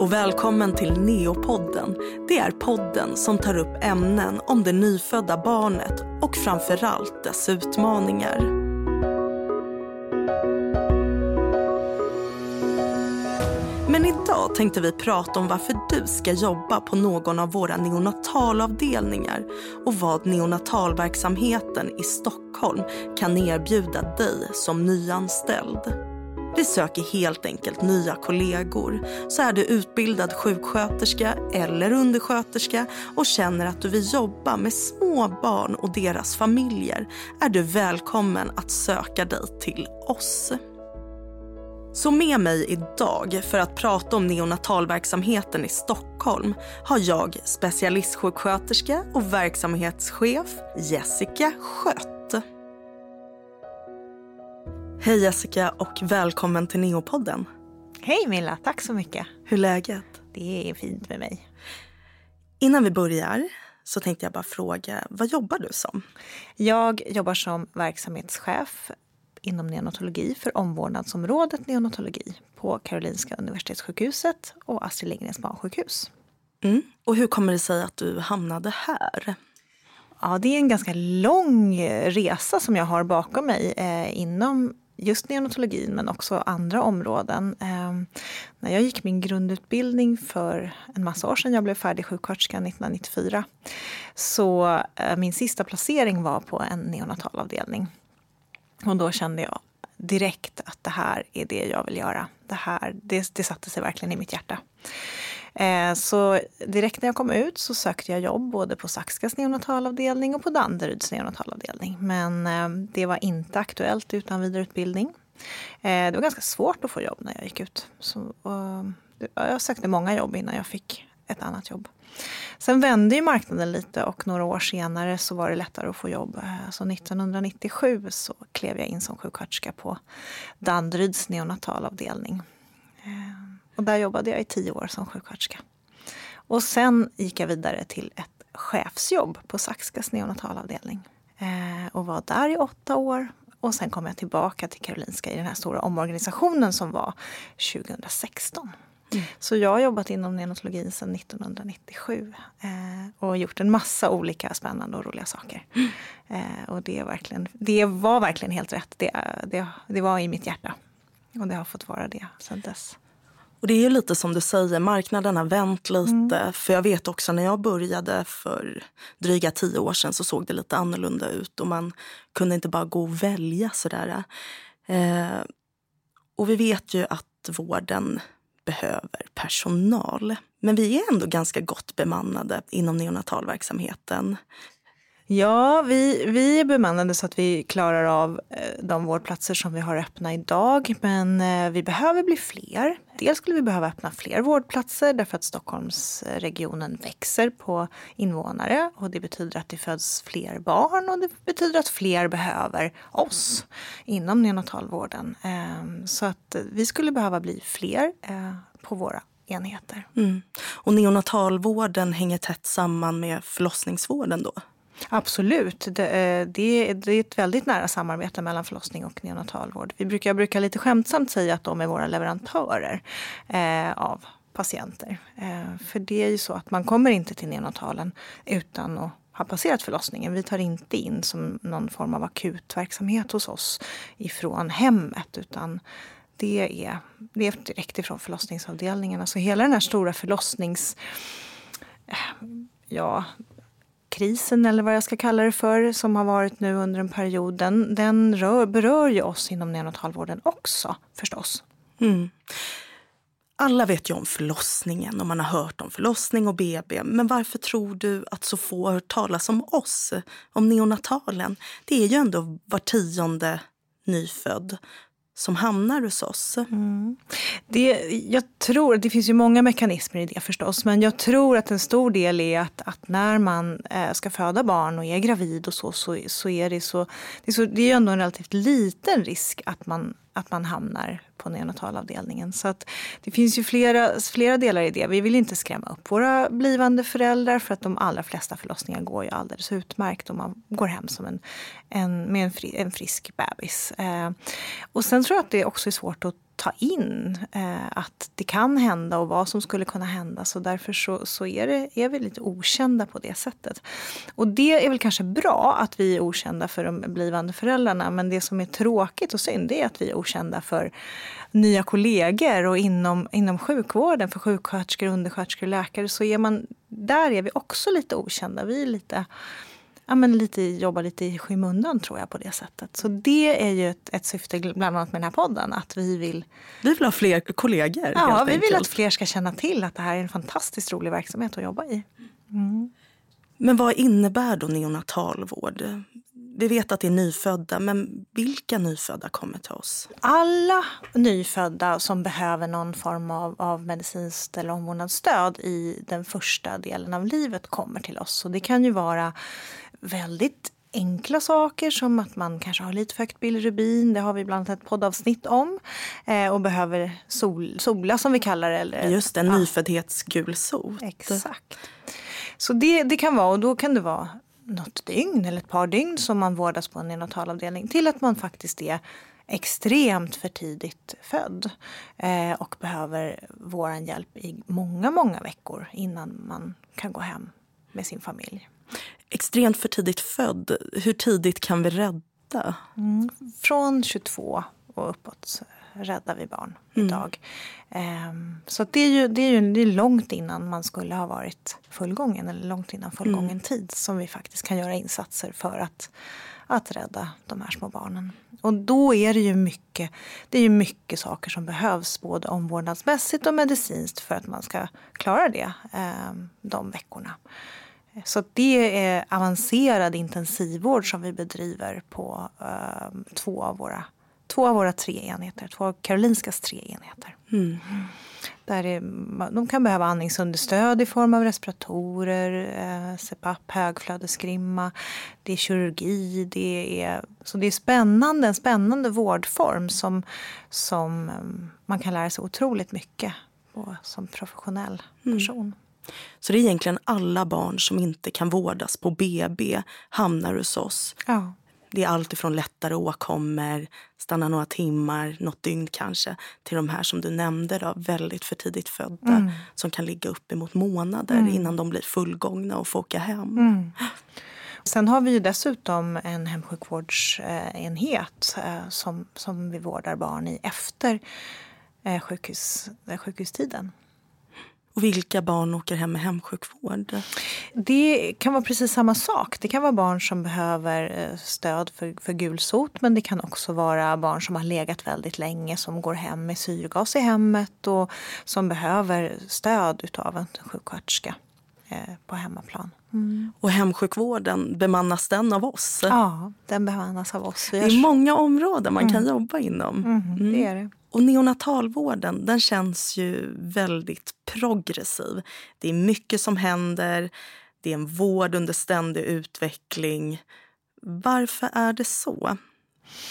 och välkommen till Neopodden. Det är podden som tar upp ämnen om det nyfödda barnet och framförallt dess utmaningar. Men idag tänkte vi prata om varför du ska jobba på någon av våra neonatalavdelningar och vad neonatalverksamheten i Stockholm kan erbjuda dig som nyanställd. Vi söker helt enkelt nya kollegor. Så är du utbildad sjuksköterska eller undersköterska och känner att du vill jobba med små barn och deras familjer är du välkommen att söka dig till oss. Så med mig idag för att prata om neonatalverksamheten i Stockholm har jag specialistsjuksköterska och verksamhetschef Jessica Skött. Hej Jessica och välkommen till Neopodden. Hej Milla, tack så mycket. Hur är läget? Det är fint med mig. Innan vi börjar så tänkte jag bara fråga, vad jobbar du som? Jag jobbar som verksamhetschef inom neonatologi för omvårdnadsområdet neonatologi på Karolinska Universitetssjukhuset och Astrid Lindgrens barnsjukhus. Mm. Och hur kommer det sig att du hamnade här? Ja, det är en ganska lång resa som jag har bakom mig eh, inom just neonatologin men också andra områden. Eh, när jag gick min grundutbildning för en massa år sedan, jag blev färdig sjuksköterska 1994, så eh, min sista placering var på en neonatalavdelning. Och då kände jag direkt att det här är det jag vill göra. Det, här, det, det satte sig verkligen i mitt hjärta. Eh, så direkt när jag kom ut så sökte jag jobb både på Saxkas neonatalavdelning och på Danderyds neonatalavdelning. Men eh, det var inte aktuellt utan vidareutbildning. Eh, det var ganska svårt att få jobb när jag gick ut. Så, jag sökte många jobb innan jag fick ett annat jobb. Sen vände ju marknaden lite och några år senare så var det lättare att få jobb. Så 1997 så klev jag in som sjuksköterska på Danderyds neonatalavdelning. Och där jobbade jag i tio år som sjuksköterska. Och sen gick jag vidare till ett chefsjobb på Saxkas neonatalavdelning. Eh, och var där i åtta år. Och sen kom jag tillbaka till Karolinska i den här stora omorganisationen som var 2016. Mm. Så jag har jobbat inom neonatologin sedan 1997 eh, och gjort en massa olika spännande och roliga saker. Mm. Eh, och det, är verkligen, det var verkligen helt rätt. Det, det, det var i mitt hjärta. Och det har fått vara det sedan dess. Och det är lite som du säger, marknaden har vänt lite. Mm. För jag vet också när jag började för dryga tio år sedan så såg det lite annorlunda ut och man kunde inte bara gå och välja sådär. Eh, och vi vet ju att vården behöver personal. Men vi är ändå ganska gott bemannade inom neonatalverksamheten. Ja, vi, vi är bemannade så att vi klarar av eh, de vårdplatser som vi har öppna idag. Men eh, vi behöver bli fler. Dels skulle vi behöva öppna fler vårdplatser därför att Stockholmsregionen växer på invånare. Och det betyder att det föds fler barn och det betyder att fler behöver oss inom neonatalvården. Ehm, så att eh, vi skulle behöva bli fler på våra enheter. Mm. Och neonatalvården hänger tätt samman med förlossningsvården då? Absolut. Eh, det, det, är ett väldigt nära samarbete mellan förlossning och neonatalvård. Vi brukar, jag brukar lite skämtsamt säga att de är våra leverantörer eh, av patienter. Eh, för det är ju så att man kommer inte till neonatalen utan att ha passerat förlossningen. Vi tar inte in som någon form av akutverksamhet hos oss ifrån hemmet utan det är, det är direkt ifrån förlossningsavdelningen. Så hela den här stora förlossnings eh, ja, krisen eller vad jag ska kalla det för som har varit nu under en period den, den rör, berör ju oss inom neonatalvården också förstås. Mm. Alla vet ju om förlossningen och man har hört om förlossning och BB. Men varför tror du att så få har hört talas om oss, om neonatalen? Det är ju ändå var tionde nyfödd som hamnar hos oss. Mm. Det, jag tror, det finns ju många mekanismer i det förstås, men jag tror att en stor del är att, att när man eh, ska föda barn och är gravid och så, så, så är det så, det är så, det är ju ändå en relativt liten risk att man att man hamnar på neonatalavdelningen. Så att det finns ju flera, flera delar i det. Vi vill inte skrämma upp våra blivande föräldrar för att de allra flesta förlossningar går ju alldeles utmärkt och man går hem som en, en, med en, fri, en frisk bebis. Eh, och sen tror jag att det också är svårt att ta in eh, att det kan hända och vad som skulle kunna hända. Så därför så, så är, det, är vi lite okända på det sättet. Och det är väl kanske bra att vi är okända för de blivande föräldrarna. Men det som är tråkigt och synd är att vi är okända för nya kollegor och inom, inom sjukvården för sjuksköterskor, undersköterskor och läkare så är man, där är vi också lite okända. Vi är lite ja, men lite, jobba lite i skymundan tror jag på det sättet. Så det är ju ett, ett syfte bland annat med den här podden. Att vi vill... Vi vill ha fler kollegor. Ja, vi vill att fler ska känna till att det här är en fantastiskt rolig verksamhet att jobba i. Mm. Men vad innebär då neonatalvård? Vi vet att det är nyfödda, men vilka nyfödda kommer till oss? Alla nyfödda som behöver någon form av, av medicinskt eller omvårdnadsstöd i den första delen av livet kommer till oss. Så det kan ju vara väldigt enkla saker som att man kanske har lite för högt bilirubin. Det har vi bland annat ett poddavsnitt om. Eh, och behöver sol, sola som vi kallar det. Eller, Just det, ja. nyföddhetsgulsot. Exakt. Så det, det kan vara, och då kan det vara något dygn eller ett par dygn som man vårdas på en neonatalavdelning till att man faktiskt är extremt för tidigt född eh, och behöver vår hjälp i många, många veckor innan man kan gå hem med sin familj extremt för tidigt född, hur tidigt kan vi rädda? Mm. Från 22 och uppåt räddar vi barn mm. idag. Um, så det är ju, det är ju det är långt innan man skulle ha varit fullgången eller långt innan fullgången mm. tid som vi faktiskt kan göra insatser för att, att rädda de här små barnen. Och då är det ju mycket, det är ju mycket saker som behövs både omvårdnadsmässigt och medicinskt för att man ska klara det um, de veckorna. Så det är avancerad intensivvård som vi bedriver på eh, två, av våra, två av våra tre enheter. Två av Karolinskas tre enheter. Mm. Där är, de kan behöva andningsunderstöd i form av respiratorer, eh, CPAP, högflödesgrimma. Det är kirurgi. Det är, så det är spännande, en spännande vårdform som, som eh, man kan lära sig otroligt mycket på som professionell mm. person. Mm. Så det är egentligen alla barn som inte kan vårdas på BB hamnar hos oss. Ja. Det är allt ifrån lättare åkommor, stanna några timmar, något dygn kanske till de här som du nämnde, då, väldigt för tidigt födda mm. som kan ligga uppemot månader mm. innan de blir fullgångna och får åka hem. Mm. Sen har vi ju dessutom en hemsjukvårdsenhet eh, som, som vi vårdar barn i efter eh, sjukhus, eh, sjukhustiden. Och vilka barn åker hem med hemsjukvård? Det kan vara precis samma sak. Det kan vara barn som behöver eh, stöd för, för gulsot men det kan också vara barn som har legat väldigt länge som går hem med syrgas i hemmet och som behöver stöd av en sjuksköterska eh, på hemmaplan. Mm. Och hemsjukvården, bemannas den av oss? Ja, den bemannas av oss. Det är många områden man mm. kan jobba inom. Mm, mm. Det är det. Och neonatalvården den känns ju väldigt progressiv. Det är mycket som händer, det är en vård under ständig utveckling. Varför är det så?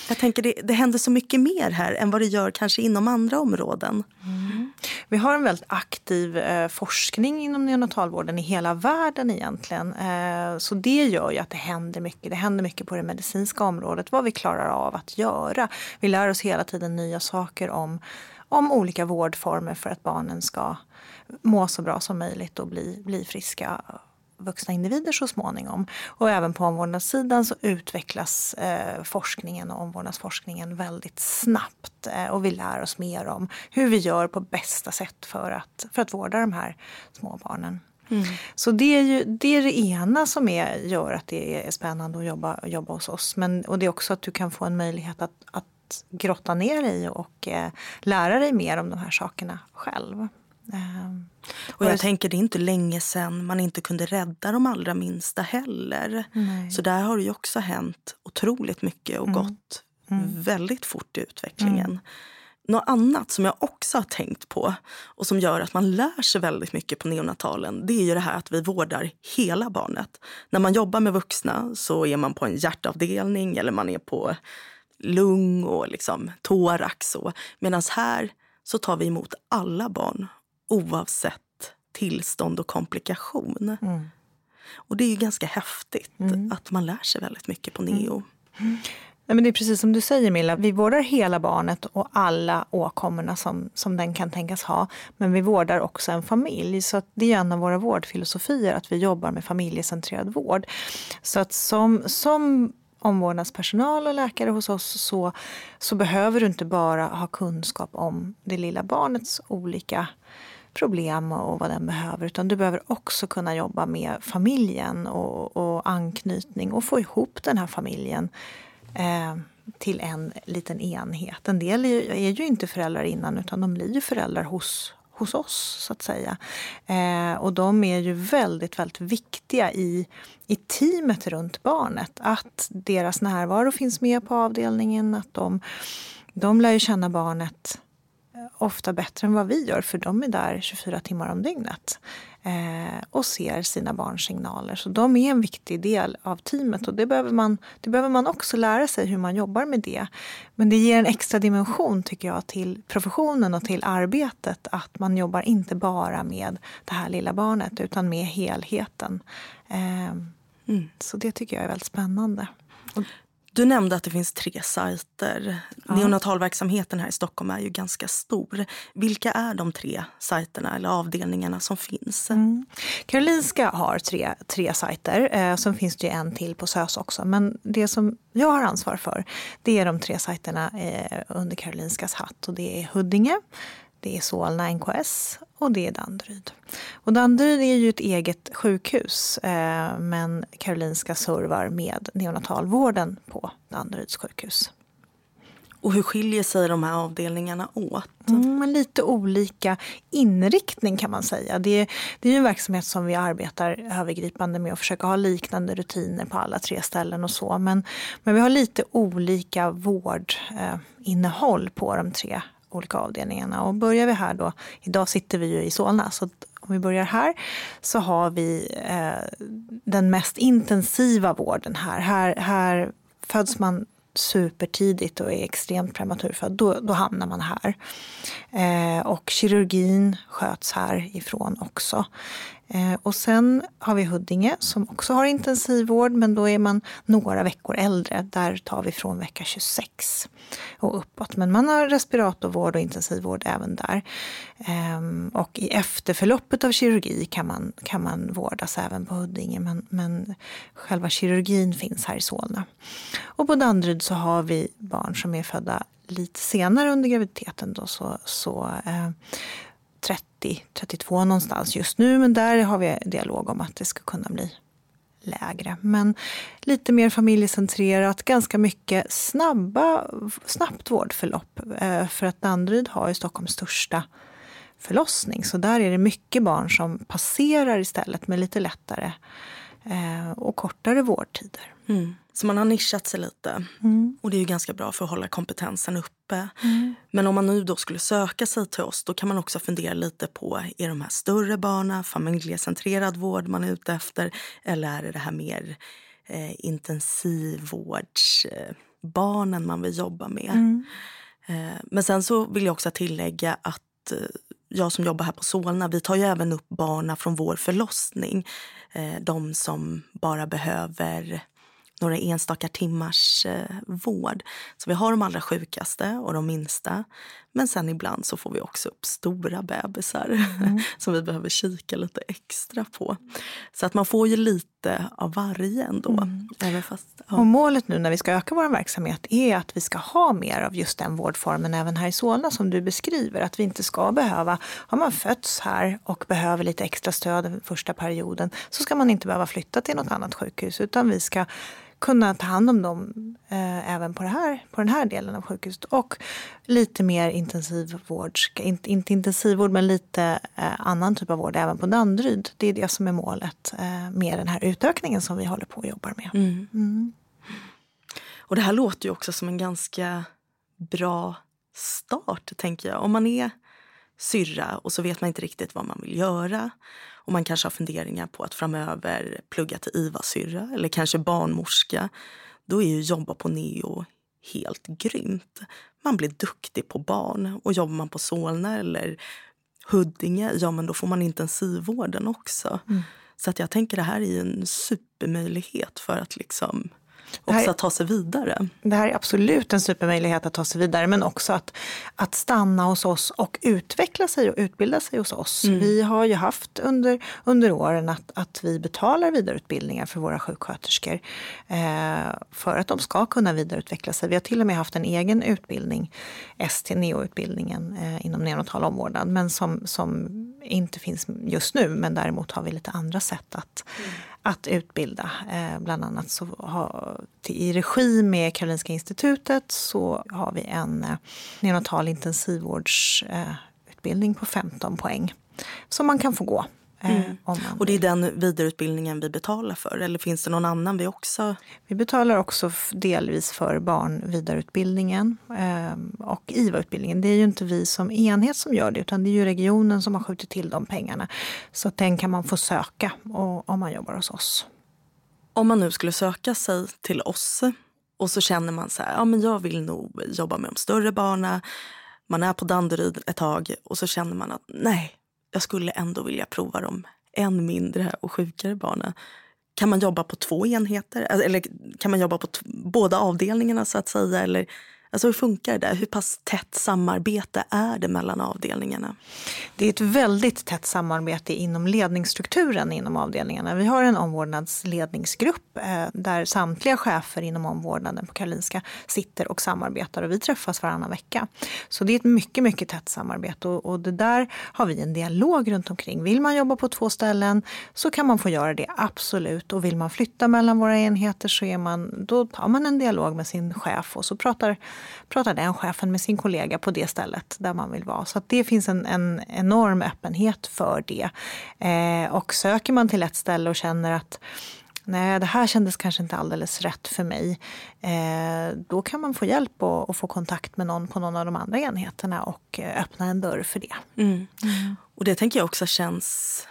Jag tänker det, det händer så mycket mer här än vad det gör kanske inom andra områden. Mm. Vi har en väldigt aktiv eh, forskning inom neonatalvården i hela världen egentligen. Eh, så det gör ju att det händer mycket. Det händer mycket på det medicinska området, vad vi klarar av att göra. Vi lär oss hela tiden nya saker om, om olika vårdformer för att barnen ska må så bra som möjligt och bli, bli friska vuxna individer så småningom. Och även på omvårdnadssidan så utvecklas eh, forskningen och omvårdnadsforskningen väldigt snabbt. Eh, och vi lär oss mer om hur vi gör på bästa sätt för att, för att vårda de här små barnen. Mm. Så det är, ju, det är det ena som är, gör att det är spännande att jobba, jobba hos oss. Men, och det är också att du kan få en möjlighet att, att grotta ner dig och eh, lära dig mer om de här sakerna själv. Ehm, och jag tänker det är inte länge sedan man inte kunde rädda de allra minsta heller. Nej. Så där har det också hänt otroligt mycket och mm. gått mm. väldigt fort i utvecklingen. Mm. Något annat som jag också har tänkt på och som gör att man lär sig väldigt mycket på neonatalen det är ju det här att vi vårdar hela barnet. När man jobbar med vuxna så är man på en hjärtavdelning eller man är på lung och liksom thorax. Medan här så tar vi emot alla barn oavsett tillstånd och komplikation. Mm. Och det är ju ganska häftigt mm. att man lär sig väldigt mycket på neo. Mm. men det är precis som du säger Milla, vi vårdar hela barnet och alla åkommorna som, som den kan tänkas ha. Men vi vårdar också en familj. Så det är en av våra vårdfilosofier att vi jobbar med familjecentrerad vård. Så att som, som omvårdnadspersonal och läkare hos oss så, så behöver du inte bara ha kunskap om det lilla barnets olika problem och vad den behöver. Utan du behöver också kunna jobba med familjen och, och anknytning och få ihop den här familjen eh, till en liten enhet. En del är ju, är ju, inte föräldrar innan utan de blir ju föräldrar hos, hos oss så att säga. Eh, och de är ju väldigt, väldigt viktiga i, i teamet runt barnet. Att deras närvaro finns med på avdelningen, att de, de lär ju känna barnet ofta bättre än vad vi gör för de är där 24 timmar om dygnet eh, och ser sina barns signaler. Så de är en viktig del av teamet och det behöver, man, det behöver man också lära sig hur man jobbar med det. Men det ger en extra dimension tycker jag till professionen och till arbetet att man jobbar inte bara med det här lilla barnet utan med helheten. Eh, mm. Så det tycker jag är väldigt spännande. Du nämnde att det finns tre sajter. Ja. Neonatalverksamheten här i Stockholm är ju ganska stor. Vilka är de tre sajterna eller avdelningarna som finns? Mm. Karolinska har tre, tre sajter. Eh, sen finns det en till på SÖS också. Men det som jag har ansvar för det är de tre sajterna eh, under Karolinskas hatt. Och det är Huddinge, det är Solna NKS och det är Danderyd. Och Danderyd är ju ett eget sjukhus eh, men Karolinska servar med neonatalvården på Danderyds sjukhus. Och hur skiljer sig de här avdelningarna åt? Mm, lite olika inriktning kan man säga. Det är, det är en verksamhet som vi arbetar övergripande med och försöka ha liknande rutiner på alla tre ställen och så. Men, men vi har lite olika vårdinnehåll eh, på de tre olika avdelningarna. Och börjar vi här då, idag sitter vi ju i Solna, så om vi börjar här så har vi eh, den mest intensiva vården här. Här, här föds man supertidigt och är extremt prematurfödd, då, då hamnar man här. Eh, och kirurgin sköts härifrån också. Eh, och sen har vi Huddinge som också har intensivvård men då är man några veckor äldre. Där tar vi från vecka 26 och uppåt. Men man har respiratorvård och intensivvård även där. Ehm, och i efterförloppet av kirurgi kan man, kan man vårdas även på Huddinge men, men själva kirurgin finns här i Solna. Och på Danderyd så har vi barn som är födda lite senare under graviditeten. Då, så, så eh, 30, 32 någonstans just nu. Men där har vi dialog om att det ska kunna bli lägre. Men lite mer familjecentrerat, ganska mycket snabba, snabbt vårdförlopp. Eh, för att Danderyd har ju Stockholms största förlossning. Så där är det mycket barn som passerar istället med lite lättare eh, och kortare vårdtider. Mm. Så man har nischat sig lite. Mm. Och det är ju ganska bra för att hålla kompetensen uppe. Mm. Men om man nu då skulle söka sig till oss då kan man också fundera lite på är de här större barnen, familjecentrerad vård man är ute efter eller är det här mer eh, intensivvårdsbarnen eh, man vill jobba med? Mm. Eh, men sen så vill jag också tillägga att eh, jag som jobbar här på Solna, vi tar ju även upp barna från vår förlossning. Eh, de som bara behöver några enstaka timmars eh, vård. Så vi har de allra sjukaste och de minsta. Men sen ibland så får vi också upp stora bebisar mm. som vi behöver kika lite extra på. Så att man får ju lite av varje ändå. Mm. Även fast, ja. Och målet nu när vi ska öka vår verksamhet är att vi ska ha mer av just den vårdformen även här i Solna som du beskriver. Att vi inte ska behöva, har man fötts här och behöver lite extra stöd den första perioden så ska man inte behöva flytta till något annat sjukhus utan vi ska kunna ta hand om dem eh, även på, det här, på den här delen av sjukhuset. Och lite mer intensivvård, inte, inte intensivvård men lite eh, annan typ av vård även på Danderyd. Det är det som är målet eh, med den här utökningen som vi håller på och jobbar med. Mm. Mm. Och det här låter ju också som en ganska bra start tänker jag. Om man är syrra och så vet man inte riktigt vad man vill göra och man kanske har funderingar på att framöver plugga till IVA-syrra eller kanske barnmorska. Då är ju jobba på Neo helt grymt. Man blir duktig på barn och jobbar man på Solna eller Huddinge, ja men då får man intensivvården också. Mm. Så att jag tänker det här är en supermöjlighet för att liksom också att ta sig vidare. Det här är absolut en supermöjlighet att ta sig vidare men också att, att stanna hos oss och utveckla sig och utbilda sig hos oss. Mm. Vi har ju haft under, under åren att, att vi betalar vidareutbildningar för våra sjuksköterskor eh, för att de ska kunna vidareutveckla sig. Vi har till och med haft en egen utbildning, ST-NEO-utbildningen eh, inom neonatal omvårdnad men som, som inte finns just nu men däremot har vi lite andra sätt att, mm att utbilda. Eh, bland annat så har, i regi med Karolinska institutet så har vi en eh, neonatal intensivvårdsutbildning eh, på 15 poäng som man kan få gå mm. Och det är den vidareutbildningen vi betalar för eller finns det någon annan vi också? Vi betalar också delvis för barnvidareutbildningen eh, och IVA-utbildningen. Det är ju inte vi som enhet som gör det utan det är ju regionen som har skjutit till de pengarna. Så den kan man få söka om man jobbar hos oss. Om man nu skulle söka sig till oss och så känner man så här, ja men jag vill nog jobba med de större barnen. Man är på Danderyd ett tag och så känner man att nej, jag skulle ändå vilja prova de än mindre och sjukare barnen. Kan man jobba på två enheter? Alltså, eller kan man jobba på båda avdelningarna så att säga? Eller Alltså hur funkar det? Hur pass tätt samarbete är det mellan avdelningarna? Det är ett väldigt tätt samarbete inom ledningsstrukturen inom avdelningarna. Vi har en omvårdnadsledningsgrupp eh, där samtliga chefer inom omvårdnaden på Karolinska sitter och samarbetar och vi träffas varannan vecka. Så det är ett mycket, mycket tätt samarbete och, och det där har vi en dialog runt omkring. Vill man jobba på två ställen så kan man få göra det, absolut. Och vill man flytta mellan våra enheter så är man, då tar man en dialog med sin chef och så pratar pratar den chefen med sin kollega på det stället där man vill vara. Så det finns en, en enorm öppenhet för det. Eh, och söker man till ett ställe och känner att nej, det här kändes kanske inte alldeles rätt för mig. Eh, då kan man få hjälp och, och, få kontakt med någon på någon av de andra enheterna och eh, öppna en dörr för det. Mm. Mm. Och det tänker jag också känns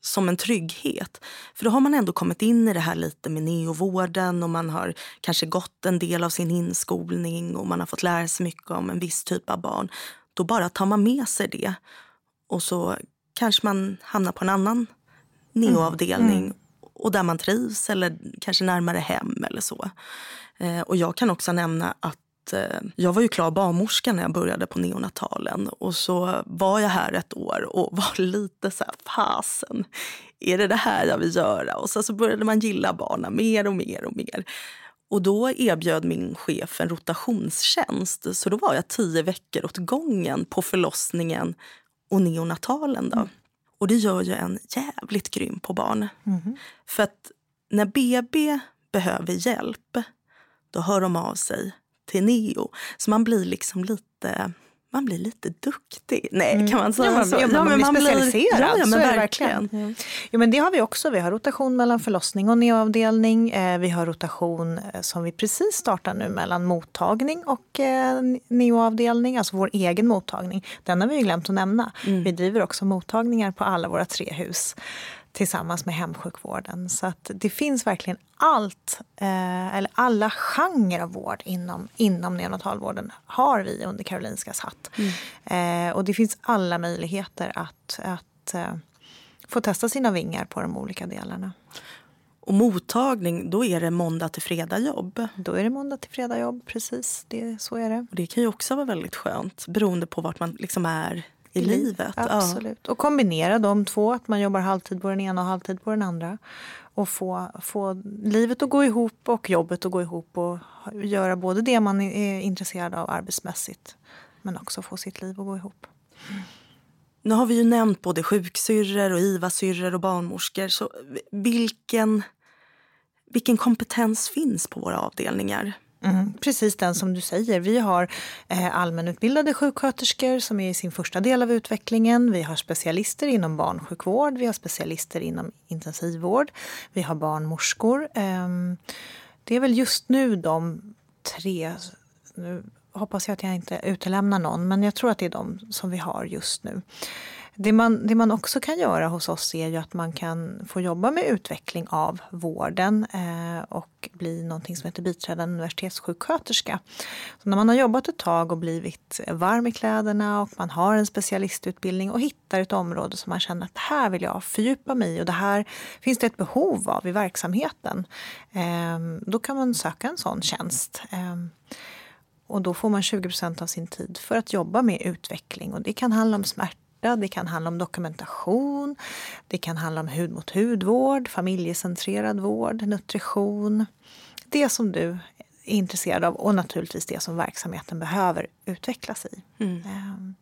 som en trygghet. För då har man ändå kommit in i det här lite med neovården och man har kanske gått en del av sin inskolning och man har fått lära sig mycket om en viss typ av barn. Då bara tar man med sig det och så kanske man hamnar på en annan neoavdelning mm. Mm. och där man trivs eller kanske närmare hem eller så. Eh, och jag kan också nämna att Eh, jag var ju klar barnmorska när jag började på neonatalen och så var jag här ett år och var lite så här, fasen, är det det här jag vill göra? Och så, så började man gilla barnen mer och mer och mer. Och då erbjöd min chef en rotationsstjänst så då var jag tio veckor åt gången på förlossningen och neonatalen. Då. Mm. Och det gör ju en jävligt grym på barn. Mm. För att när BB behöver hjälp, då hör de av sig till neo. Så man blir liksom lite man blir lite duktig. Nej, mm. kan man säga ja, så? Ja, man, man, man blir specialiserad. Ja, ja, men verkligen. verkligen. Ja. men det har vi också. Vi har rotation mellan förlossning och neoavdelning. Eh, vi har rotation eh, som vi precis startar nu mellan mottagning och eh, neoavdelning. Alltså vår egen mottagning. Den har vi glömt att nämna. Mm. Vi driver också mottagningar på alla våra tre hus tillsammans med hemsjukvården. Så att det finns verkligen allt, eh, eller alla genrer av vård inom, inom neonatalvården har vi under Karolinskas hatt. Mm. Eh, och det finns alla möjligheter att, att eh, få testa sina vingar på de olika delarna. Och mottagning, då är det måndag till fredag jobb? Då är det måndag till fredag jobb, precis. Det, så är det. Och det kan ju också vara väldigt skönt beroende på vart man liksom är i livet. Absolut. Ja. Och kombinera de två, att man jobbar halvtid på den ena och halvtid på den andra. Och få, få livet att gå ihop och jobbet att gå ihop och göra både det man är intresserad av arbetsmässigt men också få sitt liv att gå ihop. Mm. Nu har vi ju nämnt både sjuksyrror och IVA-syrror och barnmorskor. Så vilken, vilken kompetens finns på våra avdelningar? Mm, precis den som du säger. Vi har eh, allmänutbildade sjuksköterskor som är i sin första del av utvecklingen. Vi har specialister inom barnsjukvård, vi har specialister inom intensivvård, vi har barnmorskor. Eh, det är väl just nu de tre, nu hoppas jag att jag inte utelämnar någon, men jag tror att det är de som vi har just nu. Det man, det man också kan göra hos oss är ju att man kan få jobba med utveckling av vården eh, och bli någonting som heter biträdande universitetssjuksköterska. Så när man har jobbat ett tag och blivit varm i kläderna och man har en specialistutbildning och hittar ett område som man känner att det här vill jag fördjupa mig i och det här finns det ett behov av i verksamheten. Eh, då kan man söka en sån tjänst. Eh, och då får man 20 av sin tid för att jobba med utveckling. Och det kan handla om smärta, det kan handla om dokumentation, det kan handla om hud mot hudvård, familjecentrerad vård, nutrition. Det som du är intresserad av och naturligtvis det som verksamheten behöver utvecklas i. Mm. Ehm,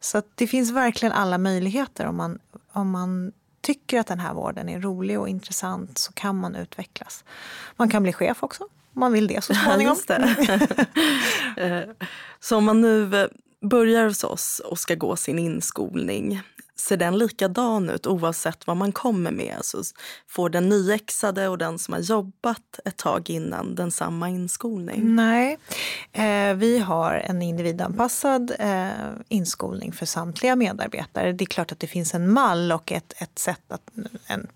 så det finns verkligen alla möjligheter om man, om man tycker att den här vården är rolig och intressant så kan man utvecklas. Man kan bli chef också om man vill det så småningom. Ja, det. Eh, så om man nu eh, börjar hos oss och ska gå sin inskolning, ser den likadan ut oavsett vad man kommer med? Alltså, får den nyexade och den som har jobbat ett tag innan den samma inskolning? Nej, eh, vi har en individanpassad eh, inskolning för samtliga medarbetare. Det är klart att det finns en mall och ett, ett sätt att en,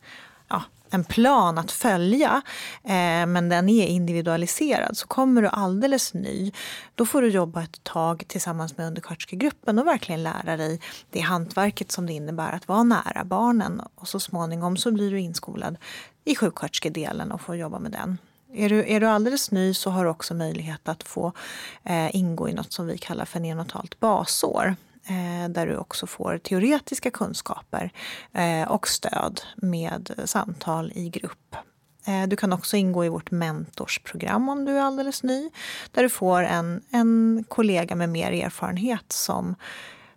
ja, en plan att följa, eh, men den är individualiserad. Så kommer du alldeles ny, då får du jobba ett tag tillsammans med undersköterskegruppen och verkligen lära dig det hantverket som det innebär att vara nära barnen. Och så småningom så blir du inskolad i sjuksköterskedelen och får jobba med den. Är du, är du alldeles ny så har du också möjlighet att få eh, ingå i något som vi kallar för neonatalt basår. Eh, där du också får teoretiska kunskaper eh, och stöd med samtal i grupp. Eh, du kan också ingå i vårt mentorsprogram om du är alldeles ny. Där du får en, en kollega med mer erfarenhet som,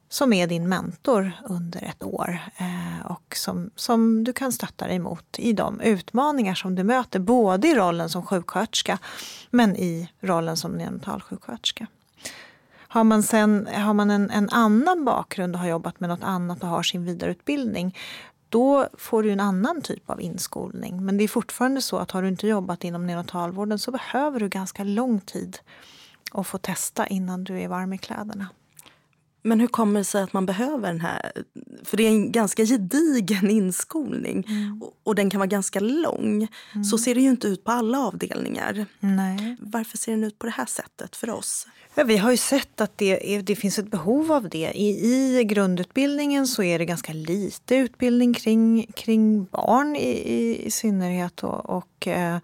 som är din mentor under ett år och som, som du kan stötta dig mot i de utmaningar som du möter både i rollen som sjuksköterska men i rollen som neonatalsjuksköterska. Har man, sen, har man en, en annan bakgrund och har jobbat med något annat och har sin vidareutbildning då får du en annan typ av inskolning. Men det är fortfarande så att har du inte jobbat inom neonatalvården så behöver du ganska lång tid att få testa innan du är varm i kläderna. Men hur kommer det sig att man behöver den här? För det är en ganska gedigen inskolning mm. och, och, den kan vara ganska lång. Mm. Så ser det ju inte ut på alla avdelningar. Nej. Varför ser den ut på det här sättet för oss? Ja, vi har ju sett att det, är, det finns ett behov av det. I, I grundutbildningen så är det ganska lite utbildning kring, kring barn i, i, i synnerhet. Och, och eh,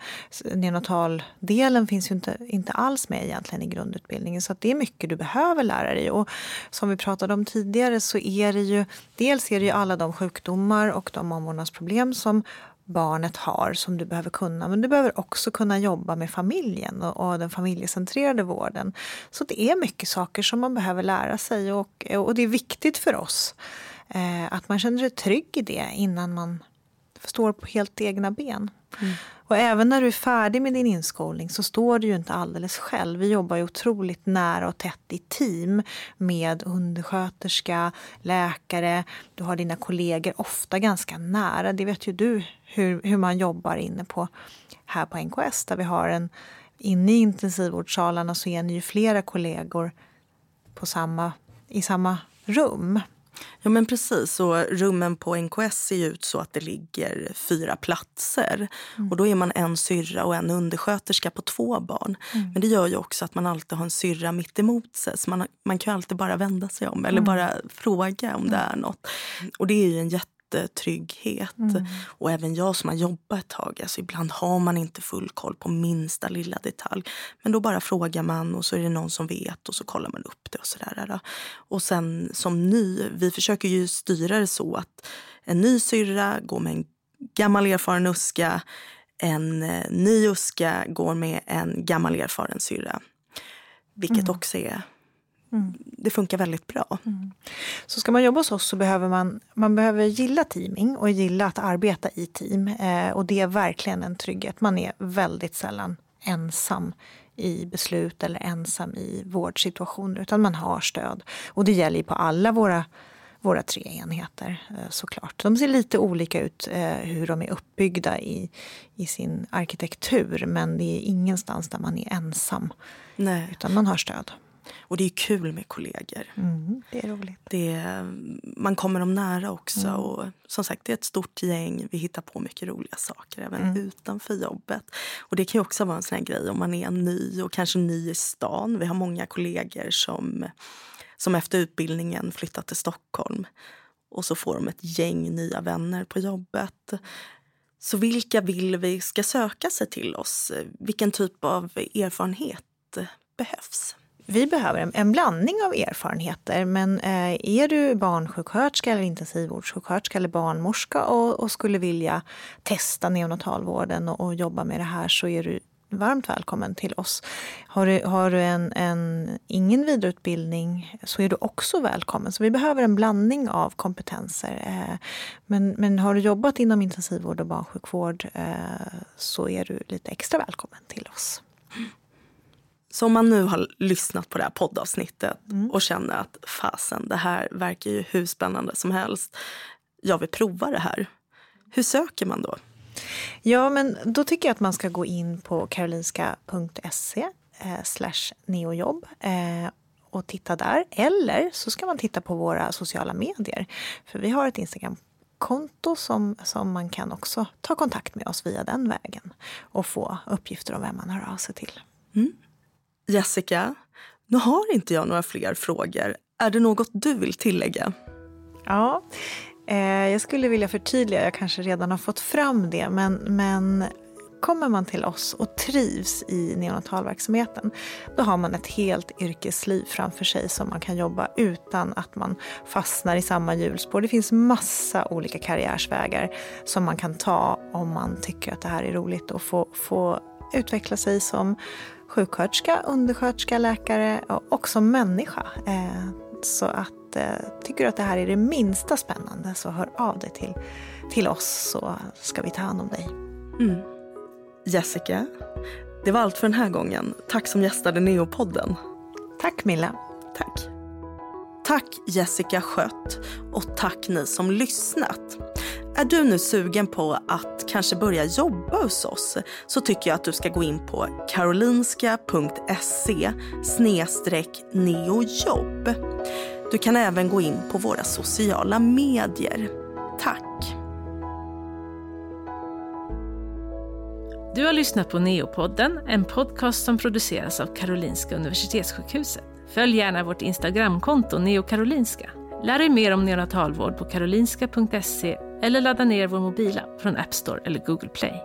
nenataldelen finns ju inte, inte alls med egentligen i grundutbildningen. Så det är mycket du behöver lära dig. Och som som vi pratade om tidigare så är det ju dels är det ju alla de sjukdomar och de omvårdnadsproblem som barnet har som du behöver kunna. Men du behöver också kunna jobba med familjen och, och den familjecentrerade vården. Så det är mycket saker som man behöver lära sig och, och det är viktigt för oss eh, att man känner sig trygg i det innan man står på helt egna ben. Mm. Och även när du är färdig med din inskolning så står du ju inte alldeles själv. Vi jobbar ju otroligt nära och tätt i team med undersköterska, läkare. Du har dina kollegor ofta ganska nära. Det vet ju du hur, hur man jobbar inne på här på NKS där vi har en inne i intensivvårdssalarna så är ni ju flera kollegor på samma, i samma rum. Ja men precis, och rummen på NKS ser ut så att det ligger fyra platser. Mm. Och då är man en syrra och en undersköterska på två barn. Mm. Men det gör ju också att man alltid har en syrra mitt emot sig. Så man, man kan alltid bara vända sig om eller mm. bara fråga om det är något. Och det är ju en jätte trygghet. Mm. Och även jag som har jobbat ett tag, alltså ibland har man inte full koll på minsta lilla detalj. Men då bara frågar man och så är det någon som vet och så kollar man upp det och sådär. Och sen som ny, vi försöker ju styra det så att en ny syrra går med en gammal erfaren uska, en eh, ny uska går med en gammal erfaren syrra. Vilket mm. också är Mm. Det funkar väldigt bra. Mm. Så ska man jobba hos oss så behöver man, man behöver gilla teaming och gilla att arbeta i team. Eh, och det är verkligen en trygghet. Man är väldigt sällan ensam i beslut eller ensam i vårdsituationer utan man har stöd. Och det gäller på alla våra, våra tre enheter eh, såklart. De ser lite olika ut eh, hur de är uppbyggda i, i sin arkitektur men det är ingenstans där man är ensam. Nej. Utan man har stöd. Och det är kul med kollegor. Mm, det är roligt. Det, man kommer dem nära också. Mm. Och som sagt, det är ett stort gäng. Vi hittar på mycket roliga saker även mm. utanför jobbet. Och det kan också vara en sån här grej om man är ny och kanske ny i stan. Vi har många kollegor som, som efter utbildningen flyttat till Stockholm. Och så får de ett gäng nya vänner på jobbet. Så vilka vill vi ska söka sig till oss? Vilken typ av erfarenhet behövs? Vi behöver en, blandning av erfarenheter. Men eh, är du barnsjuksköterska eller intensivvårdssjuksköterska eller barnmorska och, och, skulle vilja testa neonatalvården och, och, jobba med det här så är du varmt välkommen till oss. Har du, har du en, en, ingen vidareutbildning så är du också välkommen. Så vi behöver en blandning av kompetenser. Eh, men, men har du jobbat inom intensivvård och barnsjukvård eh, så är du lite extra välkommen till oss. Så om man nu har lyssnat på det här poddavsnittet mm. och känner att fasen, det här verkar ju hur spännande som helst. Jag vill prova det här. Hur söker man då? Ja, men då tycker jag att man ska gå in på karolinska.se eh, slash neojobb eh, och titta där. Eller så ska man titta på våra sociala medier. För vi har ett Instagramkonto som, som man kan också ta kontakt med oss via den vägen och få uppgifter om vem man hör av sig till. Mm. Jessica, nu har inte jag några fler frågor. Är det något du vill tillägga? Ja, eh, jag skulle vilja förtydliga, jag kanske redan har fått fram det, men, men kommer man till oss och trivs i neonatalverksamheten, då har man ett helt yrkesliv framför sig som man kan jobba utan att man fastnar i samma hjulspår. Det finns massa olika karriärsvägar som man kan ta om man tycker att det här är roligt och få, få utveckla sig som sjuksköterska, undersköterska, läkare och också människa. Eh, så att, eh, tycker du att det här är det minsta spännande så hör av dig till, till oss så ska vi ta hand om dig. Mm. Jessica, det var allt för den här gången. Tack som gästade Neopodden. Tack Milla. Tack. Tack Jessica Skött och tack ni som lyssnat. Är du nu sugen på att kanske börja jobba hos oss så tycker jag att du ska gå in på karolinska.se neojobb. Du kan även gå in på våra sociala medier. Tack! Du har lyssnat på Neopodden, en podcast som produceras av Karolinska Universitetssjukhuset. Följ gärna vårt Instagramkonto neokarolinska. Lär dig mer om neonatalvård på karolinska.se eller ladda ner vår mobila från App Store eller Google Play.